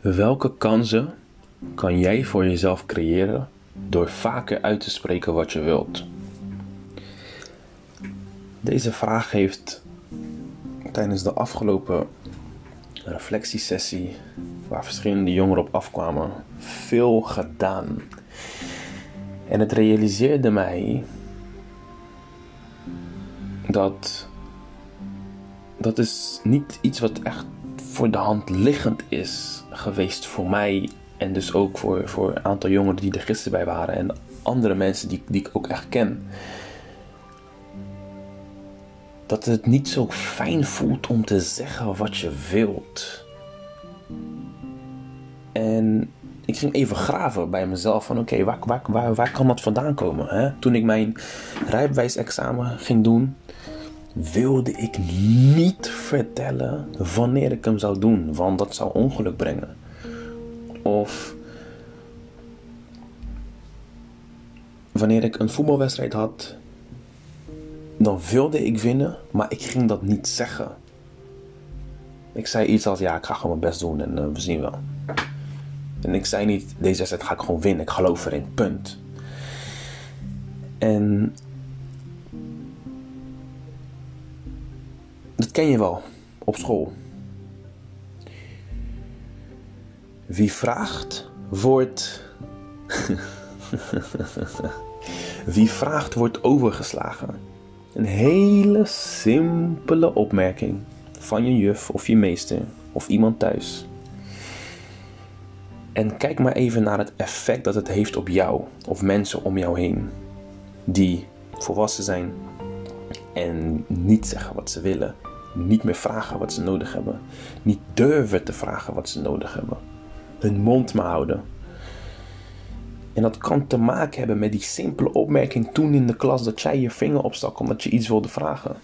Welke kansen kan jij voor jezelf creëren door vaker uit te spreken wat je wilt? Deze vraag heeft tijdens de afgelopen reflectiesessie, waar verschillende jongeren op afkwamen, veel gedaan. En het realiseerde mij dat dat is niet iets wat echt voor de hand liggend is geweest voor mij. En dus ook voor, voor een aantal jongeren die er gisteren bij waren. En andere mensen die, die ik ook echt ken. Dat het niet zo fijn voelt om te zeggen wat je wilt. En ik ging even graven bij mezelf van oké, waar, waar, waar, waar kan dat vandaan komen? Hè? Toen ik mijn rijbewijsexamen ging doen, wilde ik niet vertellen wanneer ik hem zou doen, want dat zou ongeluk brengen. Of wanneer ik een voetbalwedstrijd had, dan wilde ik winnen, maar ik ging dat niet zeggen. Ik zei iets als: ja, ik ga gewoon mijn best doen en uh, we zien wel. En ik zei niet: deze wedstrijd ga ik gewoon winnen, ik geloof erin, punt. En ken je wel op school. Wie vraagt, wordt. Wie vraagt, wordt overgeslagen. Een hele simpele opmerking van je juf of je meester of iemand thuis. En kijk maar even naar het effect dat het heeft op jou of mensen om jou heen die volwassen zijn en niet zeggen wat ze willen niet meer vragen wat ze nodig hebben. Niet durven te vragen wat ze nodig hebben. Hun mond maar houden. En dat kan te maken hebben met die simpele opmerking toen in de klas dat jij je vinger opstak omdat je iets wilde vragen.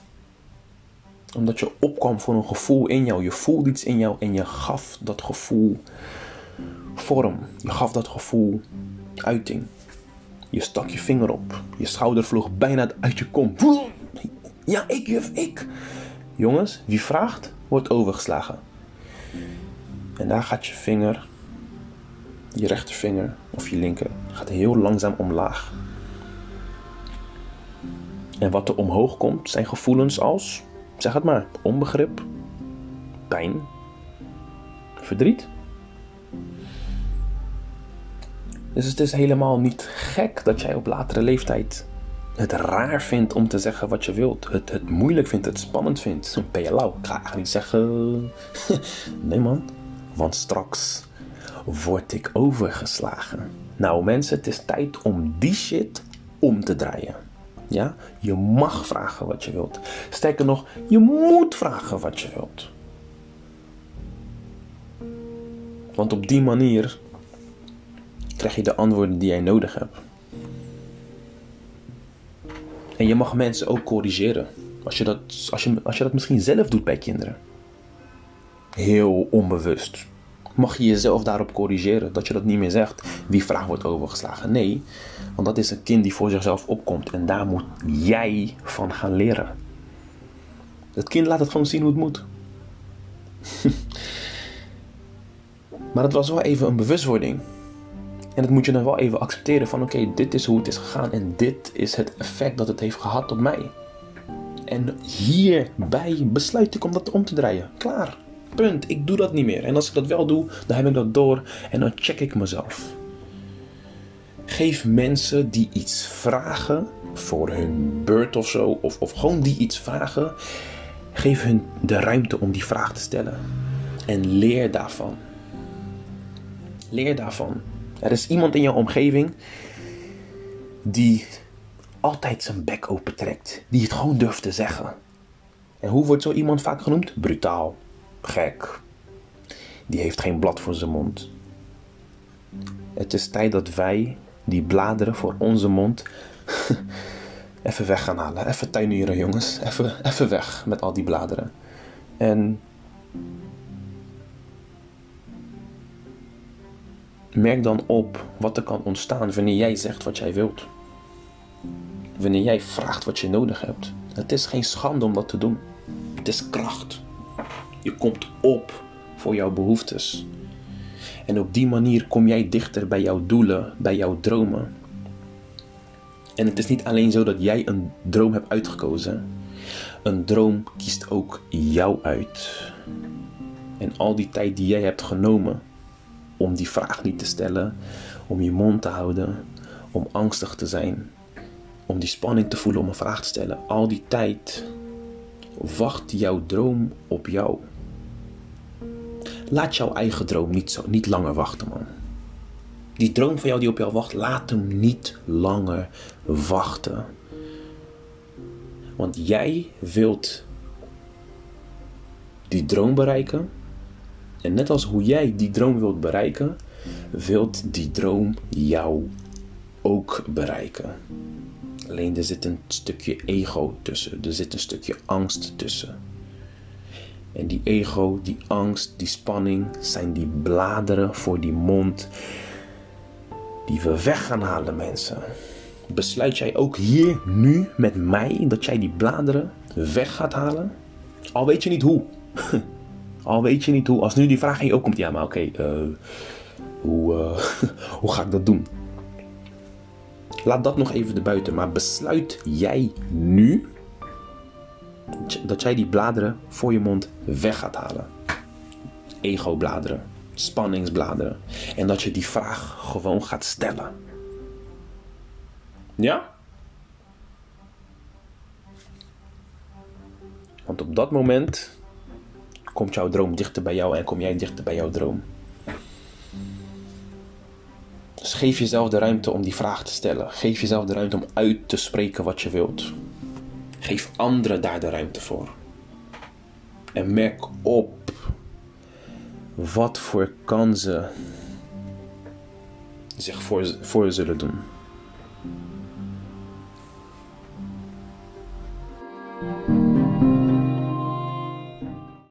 Omdat je opkwam voor een gevoel in jou. Je voelde iets in jou en je gaf dat gevoel vorm. Je gaf dat gevoel uiting. Je stak je vinger op. Je schouder vloog bijna uit je kom. Ja, ik juf, ik. Jongens, wie vraagt, wordt overgeslagen. En daar gaat je vinger, je rechtervinger of je linker, gaat heel langzaam omlaag. En wat er omhoog komt zijn gevoelens als, zeg het maar, onbegrip, pijn, verdriet. Dus het is helemaal niet gek dat jij op latere leeftijd het raar vindt om te zeggen wat je wilt. Het, het moeilijk vindt, het spannend vindt. Ben je lauw? Ik ga niet zeggen. nee man. Want straks word ik overgeslagen. Nou mensen, het is tijd om die shit om te draaien. Ja? Je mag vragen wat je wilt. Sterker nog, je moet vragen wat je wilt. Want op die manier krijg je de antwoorden die jij nodig hebt. En je mag mensen ook corrigeren. Als je, dat, als, je, als je dat misschien zelf doet bij kinderen. Heel onbewust. Mag je jezelf daarop corrigeren. Dat je dat niet meer zegt. Wie vraag wordt overgeslagen. Nee, want dat is een kind die voor zichzelf opkomt. En daar moet jij van gaan leren. Het kind laat het gewoon zien hoe het moet. maar het was wel even een bewustwording. En dat moet je dan wel even accepteren van oké, dit is hoe het is gegaan en dit is het effect dat het heeft gehad op mij. En hierbij besluit ik om dat om te draaien. Klaar. Punt. Ik doe dat niet meer. En als ik dat wel doe, dan heb ik dat door en dan check ik mezelf. Geef mensen die iets vragen voor hun beurt of zo, of, of gewoon die iets vragen, geef hun de ruimte om die vraag te stellen. En leer daarvan. Leer daarvan. Er is iemand in jouw omgeving die altijd zijn bek open trekt. Die het gewoon durft te zeggen. En hoe wordt zo iemand vaak genoemd? Brutaal. Gek. Die heeft geen blad voor zijn mond. Het is tijd dat wij die bladeren voor onze mond even weg gaan halen. Even tuinieren, jongens. Even, even weg met al die bladeren. En Merk dan op wat er kan ontstaan wanneer jij zegt wat jij wilt. Wanneer jij vraagt wat je nodig hebt. Het is geen schande om dat te doen. Het is kracht. Je komt op voor jouw behoeftes. En op die manier kom jij dichter bij jouw doelen, bij jouw dromen. En het is niet alleen zo dat jij een droom hebt uitgekozen. Een droom kiest ook jou uit. En al die tijd die jij hebt genomen om die vraag niet te stellen, om je mond te houden, om angstig te zijn, om die spanning te voelen om een vraag te stellen, al die tijd wacht jouw droom op jou. Laat jouw eigen droom niet, zo, niet langer wachten, man. Die droom van jou die op jou wacht, laat hem niet langer wachten. Want jij wilt die droom bereiken. En net als hoe jij die droom wilt bereiken, wilt die droom jou ook bereiken. Alleen er zit een stukje ego tussen, er zit een stukje angst tussen. En die ego, die angst, die spanning zijn die bladeren voor die mond die we weg gaan halen, mensen. Besluit jij ook hier nu met mij dat jij die bladeren weg gaat halen? Al weet je niet hoe. Al weet je niet hoe. Als nu die vraag aan je komt, ja, maar oké, eh, hoe, uh, hoe ga ik dat doen? Laat dat nog even erbuiten. Maar besluit jij nu dat jij die bladeren voor je mond weg gaat halen. Ego-bladeren, spanningsbladeren. En dat je die vraag gewoon gaat stellen. Ja? Want op dat moment komt jouw droom dichter bij jou en kom jij dichter bij jouw droom. Dus geef jezelf de ruimte om die vraag te stellen. Geef jezelf de ruimte om uit te spreken wat je wilt. Geef anderen daar de ruimte voor. En merk op wat voor kansen zich voor, voor zullen doen.